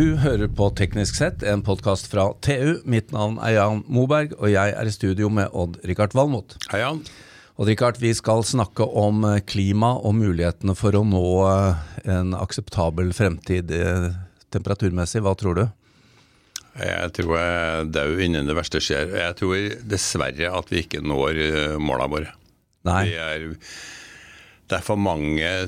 Du hører på Teknisk sett, en podkast fra TU. Mitt navn er Jan Moberg, og jeg er i studio med Odd-Rikard Valmot. Hei, Jan. Odd-Rikard, vi skal snakke om eh, klima og mulighetene for å nå eh, en akseptabel fremtid eh, temperaturmessig. Hva tror du? Jeg tror jeg er død innen det verste skjer. Jeg tror dessverre at vi ikke når målene våre. Nei. Det er, det er for mange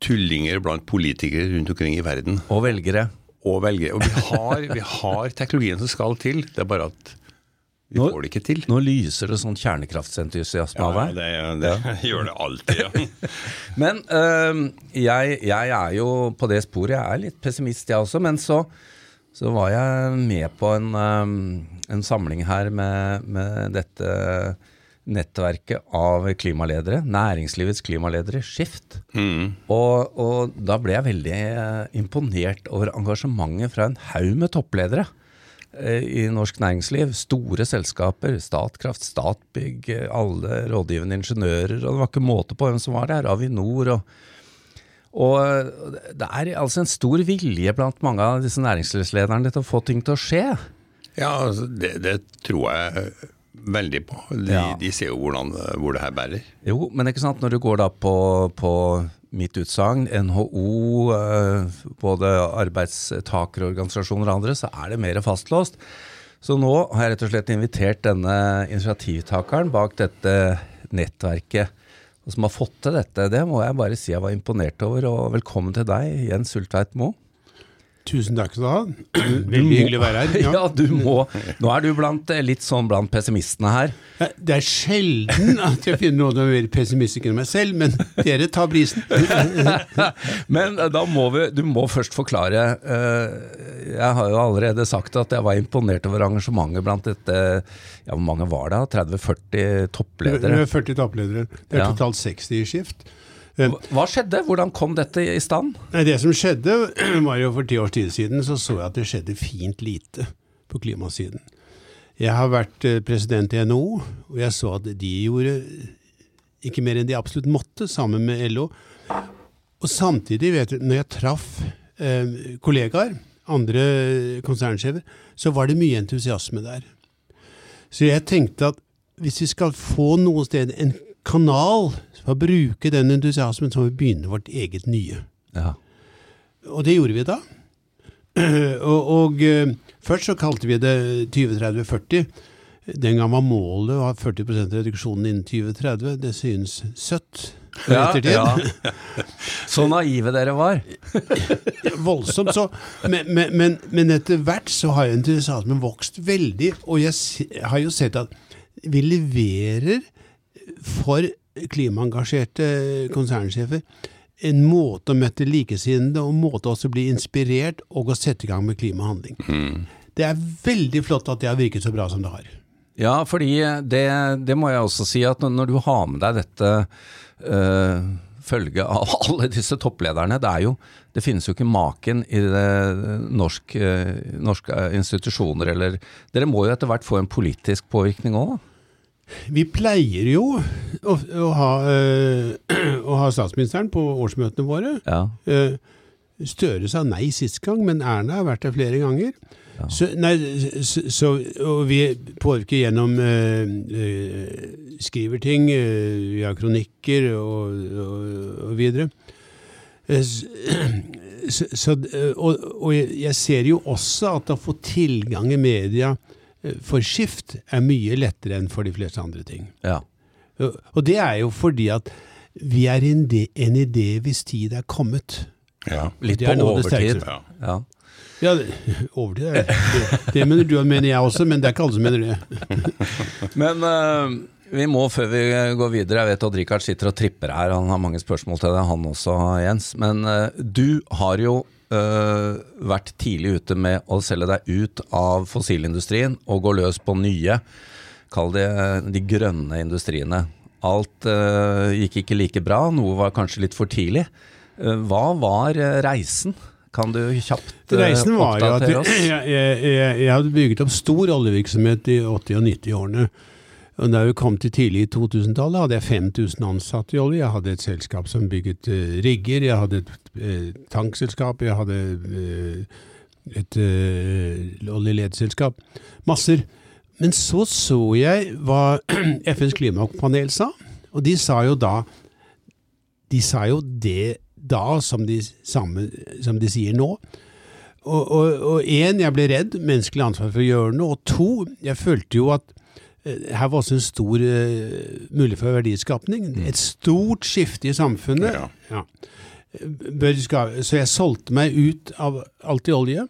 tullinger blant politikere rundt omkring i verden. Og velgere. Og velgere. Og vi har, vi har teknologien som skal til, det er bare at vi Nå- får det ikke til. Nå lyser det sånn kjernekraftsentusiasme av deg. det, det gjør det alltid. Ja. Men øh, jeg, jeg er jo på det sporet. Jeg er litt pessimist, jeg også. Men så, så var jeg med på en, øh, en samling her med, med dette nettverket av klimaledere. Næringslivets klimaledere, Skift. Mm. Og, og da ble jeg veldig eh, imponert over engasjementet fra en haug med toppledere eh, i norsk næringsliv. Store selskaper, Statkraft, Statbygg, eh, alle rådgivende ingeniører. Og det var ikke måte på hvem som var der. Avinor og og det er altså en stor vilje blant mange av disse næringslivslederne til å få ting til å skje. Ja, altså, det, det tror jeg veldig på. De, Ja. de ser jo hvordan, hvor det her bærer. Jo, men ikke sant, når du går da på, på mitt utsagn, NHO, eh, både arbeidstakerorganisasjoner og andre, så er det mer fastlåst. Så nå har jeg rett og slett invitert denne initiativtakeren bak dette nettverket, og som har fått til dette. Det må jeg bare si jeg var imponert over, og velkommen til deg, Jens Sultveit Moe. Tusen takk skal du ha. Veldig hyggelig å være her. Ja. du må. Nå er du blant, eh, litt sånn blant pessimistene her. Det er sjelden at jeg finner noen som er mer pessimistisk enn meg selv, men dere tar prisen. Men eh, da må vi, du må først forklare. eh, Jeg har jo allerede sagt at jeg var imponert over engasjementet blant dette Ja, hvor mange var det? 30-40 toppledere? er 40 toppledere. Det er totalt 60 i skift. Hva skjedde? Hvordan kom dette i stand? Nei, Det som skjedde, var jo for ti års tid siden, så så jeg at det skjedde fint lite på klimasiden. Jeg har vært eh, president i NHO, og jeg så at de gjorde ikke mer enn de absolutt måtte, sammen med LO. Og samtidig, vet du, når jeg traff eh, kollegaer, andre konsernsjefer, så var det mye entusiasme der. Så jeg tenkte at hvis vi skal få noe sted en kanal for å bruke den entusiasmen, som vi begynne vårt eget nye. Ja. Og det gjorde vi da. Og, og eh, først så kalte vi det 2030-40. Den gang var målet å ha 40% reduksjon innen 2030. Det synes søtt ettertid. ja. Så naive dere var. Voldsomt. Så, men, men, men, men etter hvert så har entusiasmen vokst veldig, og jeg har jo sett at vi leverer for klimaengasjerte konsernsjefer en måte å møte likesinnede og en måte også å bli inspirert og å sette i gang med klimahandling. Det er veldig flott at det har virket så bra som det har. Ja, fordi det, det må jeg også si at når- du har med deg dette øh, følget av alle disse topplederne, det er jo det finnes jo ikke maken i det norsk, øh, norske institusjoner eller Dere må jo etter hvert få en politisk påvirkning òg, da? Vi pleier jo å, å, ha, øh, å ha statsministeren på årsmøtene våre. Ja. Eh, Støre sa nei sist gang, men Erna har vært der flere ganger. Så, nei, så, så, og vi påvirker gjennom øh, Skriver ting, vi har kronikker og, og, og videre. Så, og, og jeg ser jo også at å få tilgang i media for skift er mye lettere enn for de fleste andre ting. ja. Og det er jo fordi at vi er en, de, en idé hvis tid er kommet. Ja. Litt på overtid. Ja. Ja. Ja, overtid er det. Det mener du, og mener jeg også, men det er ikke alle som mener det. Men uh, vi må, før vi går videre, jeg vet at Rikard sitter og tripper her, han har mange spørsmål til deg, han også, Jens. Men uh, du har jo øh, vært tidlig ute med å selge deg ut av fossilindustrien og gå løs på nye, kall det øh, de grønne industriene. Alt uh, gikk ikke like bra, noe var kanskje litt for tidlig. Uh, hva var reisen? Kan du kjapt Reisen var jo at jeg, jeg, jeg, jeg hadde bygget opp stor oljevirksomhet i 80- og 90-årene. Og Da vi kom til tidlig i 2000-tallet, hadde jeg 5000 ansatte i olje. Jeg hadde et selskap som bygget uh, rigger, jeg hadde et uh, tankselskap, jeg hadde uh, et uh, oljeledselskap. Masser. Men så så jeg hva FNs klimapanel sa, og de sa jo da De sa jo det da som de, samme, som de sier nå. Og én, jeg ble redd, menneskelig ansvar for å gjøre noe. Og to, jeg følte jo at her var også en stor uh, mulighet for verdiskapning. Mm. Et stort skifte i samfunnet. Ja. Ja. Så jeg solgte meg ut av alt i olje,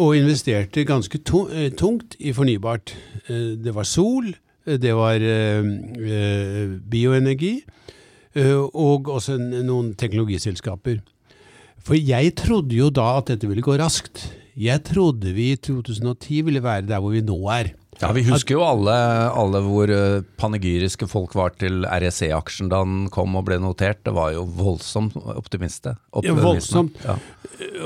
og investerte ganske eh, tungt i fornybart. Det var sol, det var bioenergi, og også noen teknologiselskaper. For jeg trodde jo da at dette ville gå raskt. Jeg trodde vi i 2010 ville være der hvor vi nå er. Ja, Vi husker jo alle, alle hvor eh, panegyriske folk var til REC-aksjen da den kom og ble notert. Det var jo voldsomt optimiste. Ja, voldsomt. Ja.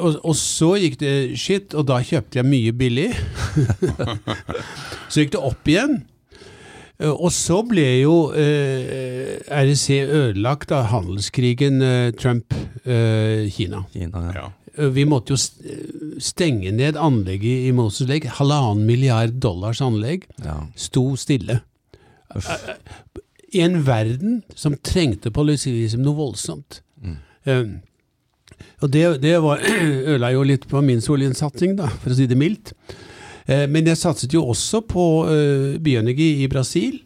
Og, og, så gikk det skitt, og da kjøpte jeg mye billig. så gikk det opp igjen. Eh, og så ble jo eh, REC ødelagt av handelskrigen eh, Trump-Kina. Eh, Kina, ja. Eh, vi måtte jo stenge ned anlegget i Moses Lake. Halvannen milliard dollars anlegg ja. sto stille. Uff. I en verden som trengte polisivism noe voldsomt. Mm. Um, og det, det var, ødela jo litt på min solinsatsing, da, for å si det mildt. Uh, men jeg satset jo også på uh, bioenergi i Brasil.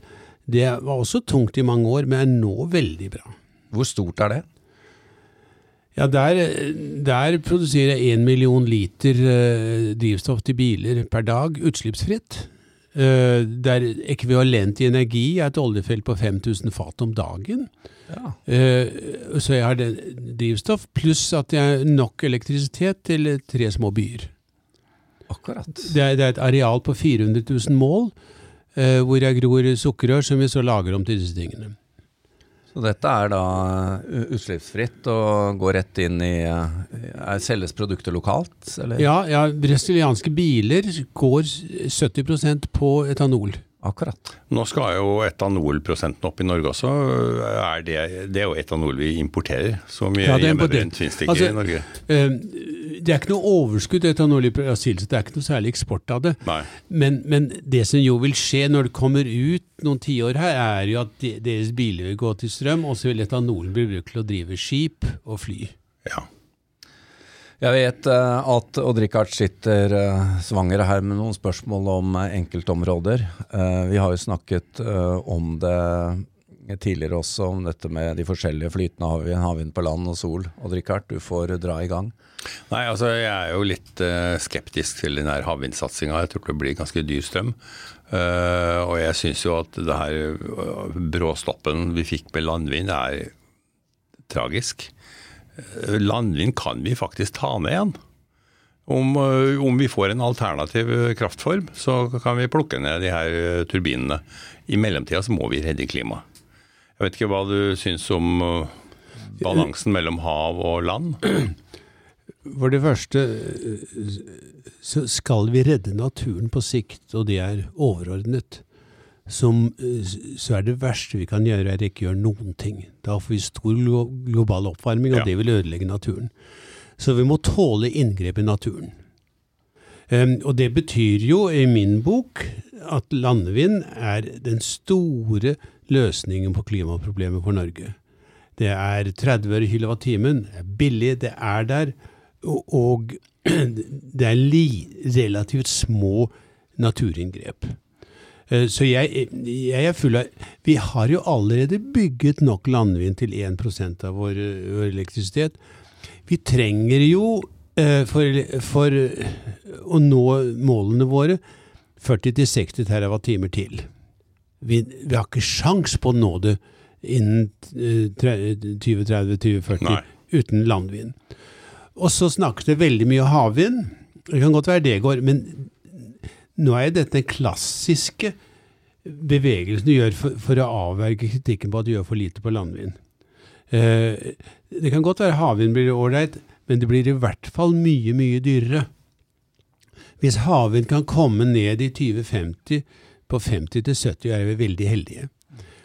Det var også tungt i mange år, men er nå veldig bra. Hvor stort er det? Ja, der, der produserer jeg én million liter uh, drivstoff til biler per dag, utslippsfritt. Uh, der ekvivalent i energi er et oljefelt på 5000 fat om dagen. Ja. Uh, så jeg har det, drivstoff, pluss at jeg har nok elektrisitet til tre små byer. Akkurat. Det er, det er et areal på 400 000 mål, hvor jeg gror sukkerrør som vi så lager om til disse tingene. Så dette er da uh, utslippsfritt og går rett inn i uh, Selges produkter lokalt? Eller? Ja, ja, brasilianske biler går 70% på etanol. Akkurat. Nå skal jo etanolprosenten opp i Norge også. Er det, det, er jo etanol vi importerer. Så mye ja, hjemmebrent finnes det ikke altså, i Norge. Uh, det er ikke noe overskudd etanol i Brasil, så det er ikke noe særlig eksport av det. Men, men, det som jo vil skje når det kommer ut noen tiår her, er jo at de, deres biler vil gå til strøm, og så vil etanolen bli brukt til å drive skip og fly. Ja. Jeg vet uh, at Odd-Rikard sitter uh, svanger her med noen spørsmål om uh, enkeltområder. vi har jo snakket om det tidligere også, om dette med de forskjellige flytende havvind, havvind på land og sol. Odd-Rikard, du får dra i gang. Nei, altså Jeg er jo litt skeptisk til den her havvindsatsinga. Jeg tror det blir ganske dyr strøm. og jeg syns jo at det her bråstoppen vi fikk med landvind, er tragisk. Landvind kan vi faktisk ta ned igjen. Om, eh, om, vi får en alternativ eh, kraftform, så kan vi plukke ned de her eh, turbinene. I mellomtida så må vi redde klimaet. Jeg vet ikke hva du syns om balansen mellom hav og land? For det første så skal vi redde naturen på sikt, og det er overordnet som, eh, så er det verste vi kan gjøre, er ikke gjøre noen ting. Da får vi stor global oppvarming, og ja. det vil ødelegge naturen. Så vi må tåle inngrep i naturen. Um, og det betyr jo i min bok at landvind er den store løsningen på klimaproblemet for Norge. Det er 30 øre kilowattimen, det er billig, det er der, og, det er relativt små naturinngrep. Eh, så jeg, jeg, er full av Vi har jo allerede bygget nok landvind til 1% av vår, vår, elektrisitet. Vi trenger jo eh, for, for å nå målene våre 40-60 TWh til. Vi, vi, har ikke sjans på å nå det innen 2030-2040 eh, uten landvind. Og så snakkes det veldig mye om havvind. Det kan godt være det går, men nå er dette klassiske bevegelsen du gjør for, for, å avverge kritikken på at du gjør for lite på landvind. Eh, det kan godt være havvind blir ålreit, men det blir i hvert fall mye, mye dyrere. Hvis havvind kan komme ned i 2050 på 50-70, er vi veldig heldige.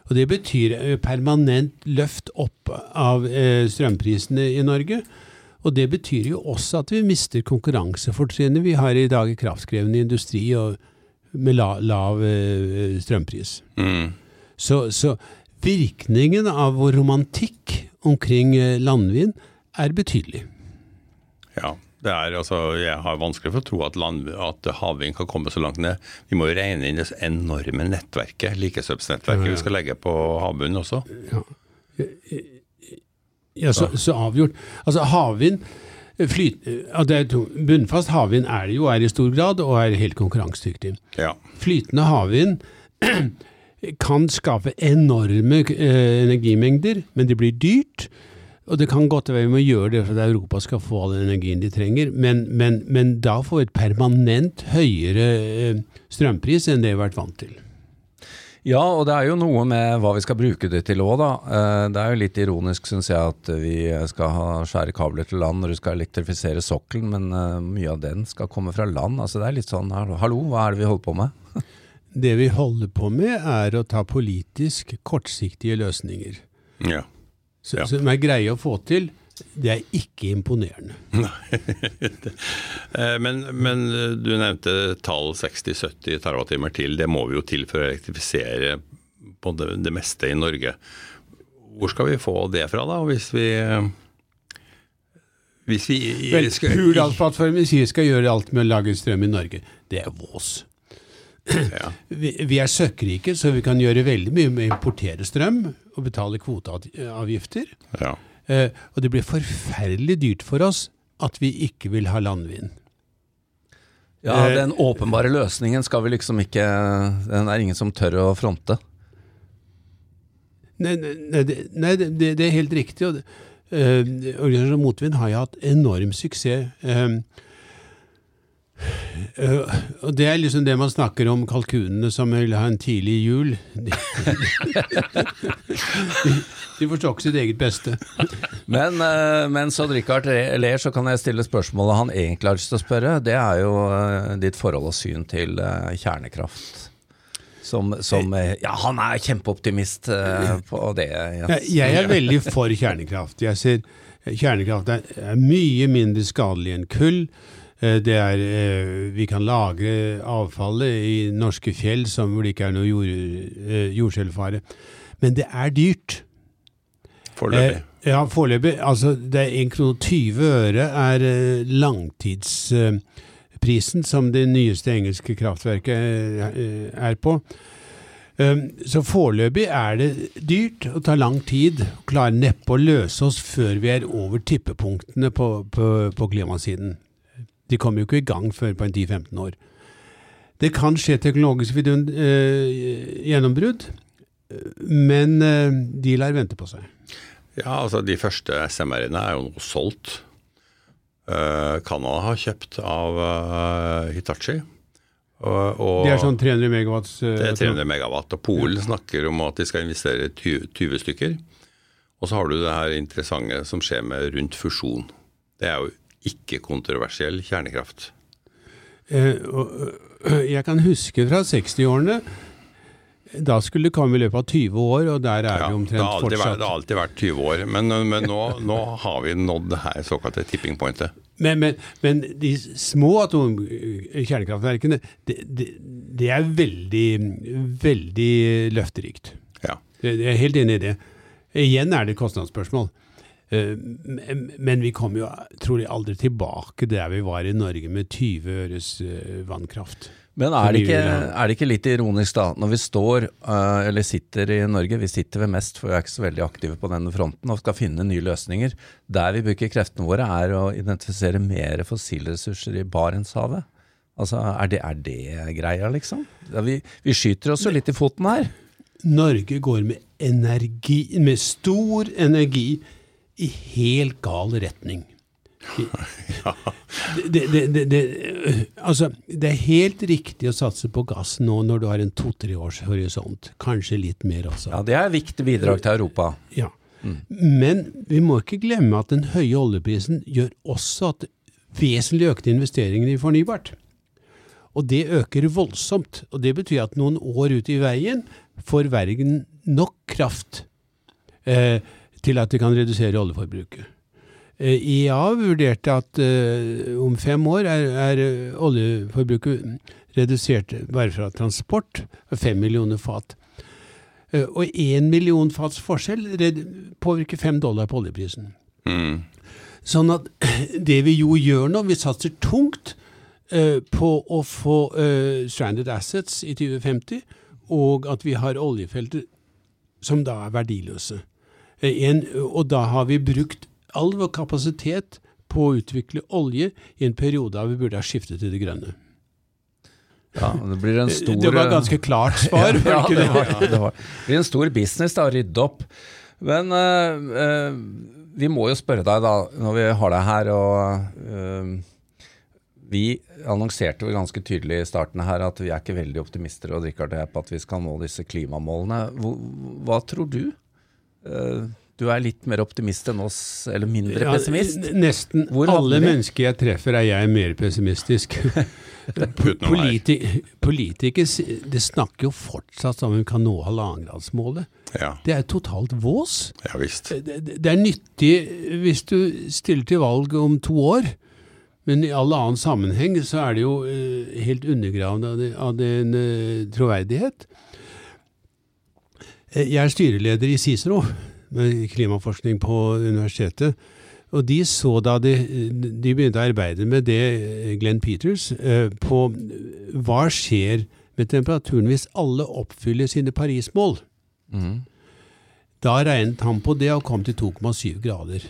Og Det betyr permanent løft opp av eh, strømprisene i Norge. Og det betyr jo også at vi mister konkurransefortrinnet vi har i dag i kraftkrevende industri og med la, lav eh, strømpris. Mm. Så, så virkningen av vår romantikk omkring eh, landvind er betydelig. Ja. Det er, altså, jeg har vanskelig for å tro at, land, at havvind kan komme så langt ned. Vi må jo regne inn det enorme nettverket, likesøpsnettverket, vi skal legge på havbunnen også. Ja, så, så avgjort. Altså havvind flyt, ja, det er Bunnfast havvind er det jo er i stor grad, og er helt konkurransedyktig. Ja. Flytende havvind kan skape enorme eh, energimengder, men det blir dyrt. Og det kan godt være vi må gjøre det for at Europa skal få all den energien de trenger, men, men, men da får vi et permanent høyere eh, strømpris enn det vi har vært vant til. Ja, og det er jo noe med hva vi skal bruke det til òg, da. Eh, Det er jo litt ironisk, syns jeg, at vi skal ha skjære kabler til land når du skal elektrifisere sokkelen, men eh, mye av den skal komme fra land. Altså det er litt sånn, hallo, hva er det vi holder på med? Det vi holder på med, er å ta politisk kortsiktige løsninger. ja. Så, Ja. Som er greie å få til. Det er ikke imponerende. Eh, Men, men du nevnte tall 60-70 TWh til. Det må vi jo til for å elektrifisere på det, det meste i Norge. Hvor skal vi få det fra, da, hvis vi hvis vi Vel, Hurdalsplattformen sier vi skal gjøre alt med å lage strøm i Norge. Det er vås. Ja. Vi, vi er søkkrike, så vi kan gjøre veldig mye med å importere strøm og betale kvoteavgifter. Ja. Eh, og det blir forferdelig dyrt for oss at vi ikke vil ha landvind. Ja, Eh, Den åpenbare løsningen skal vi liksom ikke Den er ingen som tør å fronte. Nei, nei, nei, det, nei det, er helt riktig. Og, eh, Organisasjonen Motvind har jo hatt enorm suksess. eh, og det er liksom det man snakker om kalkunene som vil ha en tidlig jul. De, de, de forstår ikke sitt eget beste. Men uh, mens Odd Rikard ler, så kan jeg stille spørsmålet han egentlig har lyst til å spørre. Det er jo eh, ditt forhold og syn til eh, kjernekraft. Som, som eh, Ja, han er kjempeoptimist eh, på det. Yes. Jeg, er veldig for kjernekraft. Jeg ser Kjernekraft er, er mye mindre skadelig enn kull. Eh, Det er, eh, vi kan lagre avfallet i norske fjell som hvor det ikke er noe jord, eh, jordskjelvfare. Men det er dyrt. Foreløpig. Eh, ja, foreløpig. Altså, det er 1 krone 20 øre er langtidsprisen som det nyeste engelske kraftverket er på. Så foreløpig er det dyrt og tar lang tid. Klarer neppe å løse oss før vi er over tippepunktene på, på, på klimasiden. De kommer jo ikke i gang før på en 10-15 år. Det kan skje teknologisk vidun- eh, gjennombrudd, men eh, de lar vente på seg. Ja, altså De første SMR-ene er jo nå solgt. Uh, Canada har kjøpt av uh, Hitachi. Og, og Det er sånn 300 megawatts Uh, det er 300 megawatt. Og Polen snakker om at de skal investere 20, 20 stykker. Og så har du det her interessante som skjer med rundt fusjon. Det er jo ikke kontroversiell kjernekraft. Eh, og, øh, Jeg kan huske fra 60-årene. Da skulle det komme i løpet av 20 år, og der er Ja, vi omtrent det fortsatt. vært, det har alltid vært 20 år, men, men nå, nå har vi nådd det her såkalte tipping pointet. Men, men, men de små atomkjernekraftverkene, det, det, det er veldig, veldig løfterikt. Ja. Jeg er helt enig i det. Igjen er det et kostnadsspørsmål. Eh, men- vi kommer jo trolig aldri tilbake der vi var i Norge med 20 øres eh, vannkraft. Men er det, ikke, er det ikke litt ironisk da, når vi står, eh, eller sitter i Norge, vi sitter ved mest, for vi er ikke så veldig aktive på denne fronten, og skal finne nye løsninger. Der vi bruker kreftene våre er å identifisere mer fossilressurser i Barentshavet. Altså, er det, er det greia, liksom? Vi, vi skyter oss jo litt i foten her. Norge går med energi, med stor energi, i helt gal retning. Det, det, det, det, altså, det er helt riktig å satse på gass nå når du har en to-tre års horisont. Kanskje litt mer også. Ja, Det er viktig bidrag til Europa. Ja. Men vi må ikke glemme at den høye oljeprisen gjør også at vesentlig økte investeringer i fornybart. Og det øker voldsomt. Og det betyr at noen år ut i veien får verden nok kraft eh, til at det kan redusere oljeforbruket. Eh, IEA vurderte at uh, om fem år er, er oljeforbruket redusert bare fra transport fem millioner fat. Uh, og én million fats forskjell påvirker fem dollar på oljeprisen. Mm. Sånn at det vi jo gjør nå, vi satser tungt uh, på å få stranded assets i 2050, og at vi har oljefelter som da er verdiløse. Eh, en, og da har vi brukt all vår kapasitet på å utvikle olje i en periode da vi burde ha skiftet til det grønne. Ja, det blir en stor Det var et ganske klart svar. ja, ja, det, var, det var. Det blir en stor business da, å rydde opp. Men eh, eh, vi må jo spørre deg, da, når vi har deg her og eh, Vi annonserte jo ganske tydelig i starten her at vi er ikke veldig optimister og drikker det på at vi skal nå disse klimamålene. Hva, hva tror du? Eh, du er litt mer optimist enn oss, eller mindre Ja, pessimist? n- Nesten Hvor alle mennesker jeg treffer, er jeg mer pessimistisk. Politi Politikere de det snakker jo fortsatt om vi kan nå halvannengradsmålet. Ja. Det er totalt vås. ja visst. Det, det er nyttig hvis du stiller til valg om to år, men i all annen sammenheng så er det jo eh, helt undergravende av, den din eh, troverdighet. Eh, Jeg er styreleder i CICERO, med klimaforskning på universitetet. Og de så da de, de begynte å arbeide med det, eh, Glenn Peters, eh, på hva skjer med temperaturen hvis alle oppfyller sine Paris-mål. Mm. Da regnet han på det og kom til 2,7 grader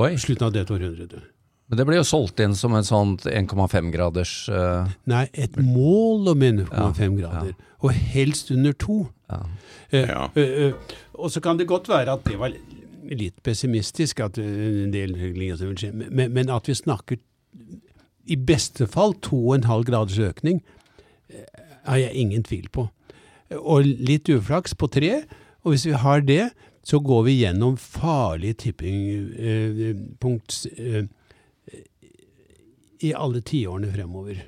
Oi, slutten av dette århundret. Men det ble jo solgt inn som en sånn 1,5 graders uh... Nei, et mål om 1,5 Ja, grader, og helst under to. ja. Uh, uh, eh, eh, og så kan det godt være at det var litt pessimistisk, at eh, en del ting vil skje, men, men at vi snakker i beste fall 2,5 graders økning, eh, har jeg ingen tvil på. Og litt uflaks på tre, og hvis vi har det, så går vi gjennom farlige tippingpunkt eh, i alle tiårene fremover.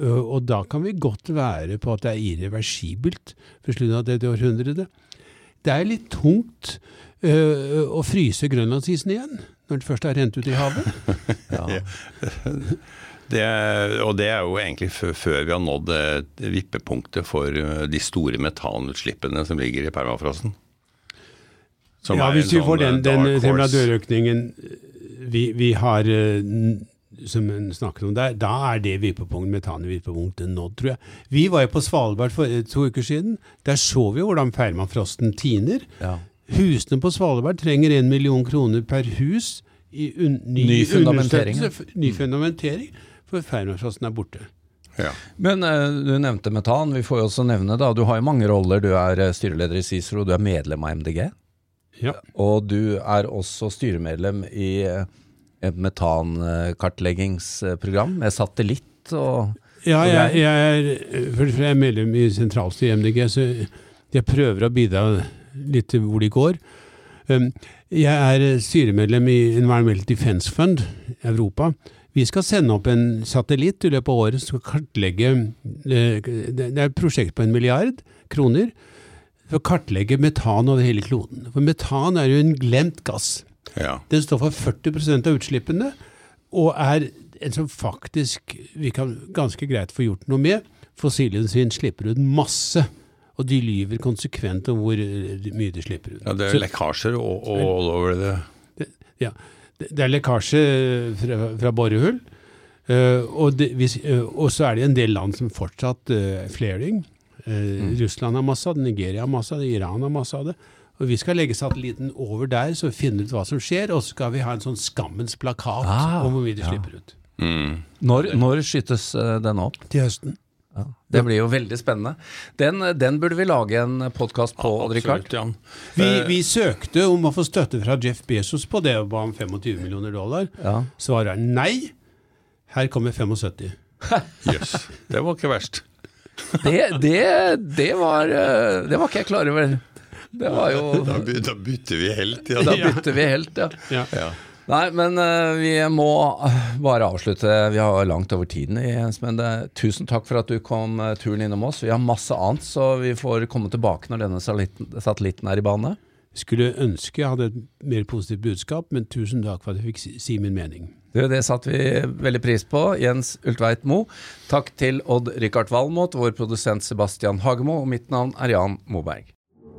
Uh, Og da kan vi godt være på at det er irreversibelt for slutten av dette århundret. Det er litt tungt uh, å fryse grønlandsisen igjen, når den først er rent ut i havet. ja. Det, og det er jo egentlig før, vi har nådd eh, vippepunktet for eh, de store metanutslippene som ligger i permafrosten. Som ja, hvis vi får sånn, den, eh, den dark temperaturøkningen vi, vi har som en snakker om der, da er det vippepunkt, metanvippepunktet nådd, tror jeg. Vi var jo på Svalbard for eh, to uker siden. Der så vi jo hvordan permafrosten tiner. ja. Husene på Svalbard trenger en million kroner per hus i un, ny, Ny fundamentering, Ny fundamentering, for permafrosten er borte. Ja. Men eh, du nevnte metan. Vi får jo også nevne, da, du har jo mange roller. Du er eh, styreleder i CICERO, du er medlem av MDG. Ja. Og du er også styremedlem i et metankartleggingsprogram med satellitt og Ja, jeg, jeg er, for jeg er medlem i sentralstyret i MDG, så jeg prøver å bidra litt til hvor de går. Um, Jeg er styremedlem i Environmental Defence Fund Europa. Vi skal sende opp en satellitt i løpet av året som skal kartlegge eh, det er et prosjekt på en milliard kroner for å kartlegge metan over hele kloden. For metan er jo en glemt gass. Ja. Den står for 40% av utslippene, og er en som faktisk vi kan ganske greit få gjort noe med. Fossilindustrien slipper ut masse, og de lyver konsekvent om hvor eh, mye de slipper ut. ja, det Så- er lekkasjer og, og all over det. ja, det det er lekkasje fra, fra borehull. Uh, og, det, hvis, uh, og så er det en del land som fortsatt uh, flaring. mm. Russland har masse av det, Nigeria har masse av det, Iran har masse av det. Og Vi skal legge satellitten over der, så vi finner ut hva som skjer. Og så skal vi ha en sånn skammens plakat Ah, om hvor mye de ja. slipper ut. Mm. Når, når skytes eh, denne opp? Til høsten. Ja. Det blir jo veldig spennende. Den, den burde vi lage en podkast på, Rikard. Absolutt, Jan. Vi, Eh, vi søkte om å få støtte fra Jeff Bezos på det og ba om 25 millioner dollar. Ja. Svaret er nei. Her kommer 75. Jøss, det var ikke verst. Det, det, det, var, eh, det var ikke jeg klar over. Det var jo Da, by- da bytter vi helt. Ja. Da bytter vi helt, ja. Ja. Ja. Nei, men eh, vi må eh, bare avslutte. Vi har langt over tiden, Jens. Men det, tusen takk for at du kom eh, turen innom oss. Vi har masse annet, så vi får komme tilbake når denne satellitten, satellitten er i bane. skulle ønske jeg hadde et mer positivt budskap, men tusen takk for at jeg fikk si, si min mening. Det, det satte vi veldig pris på. Jens Ultveit Mo. Takk til Odd-Rikard Valmot, vår produsent Sebastian Hagemo, og mitt navn er Jan Moberg.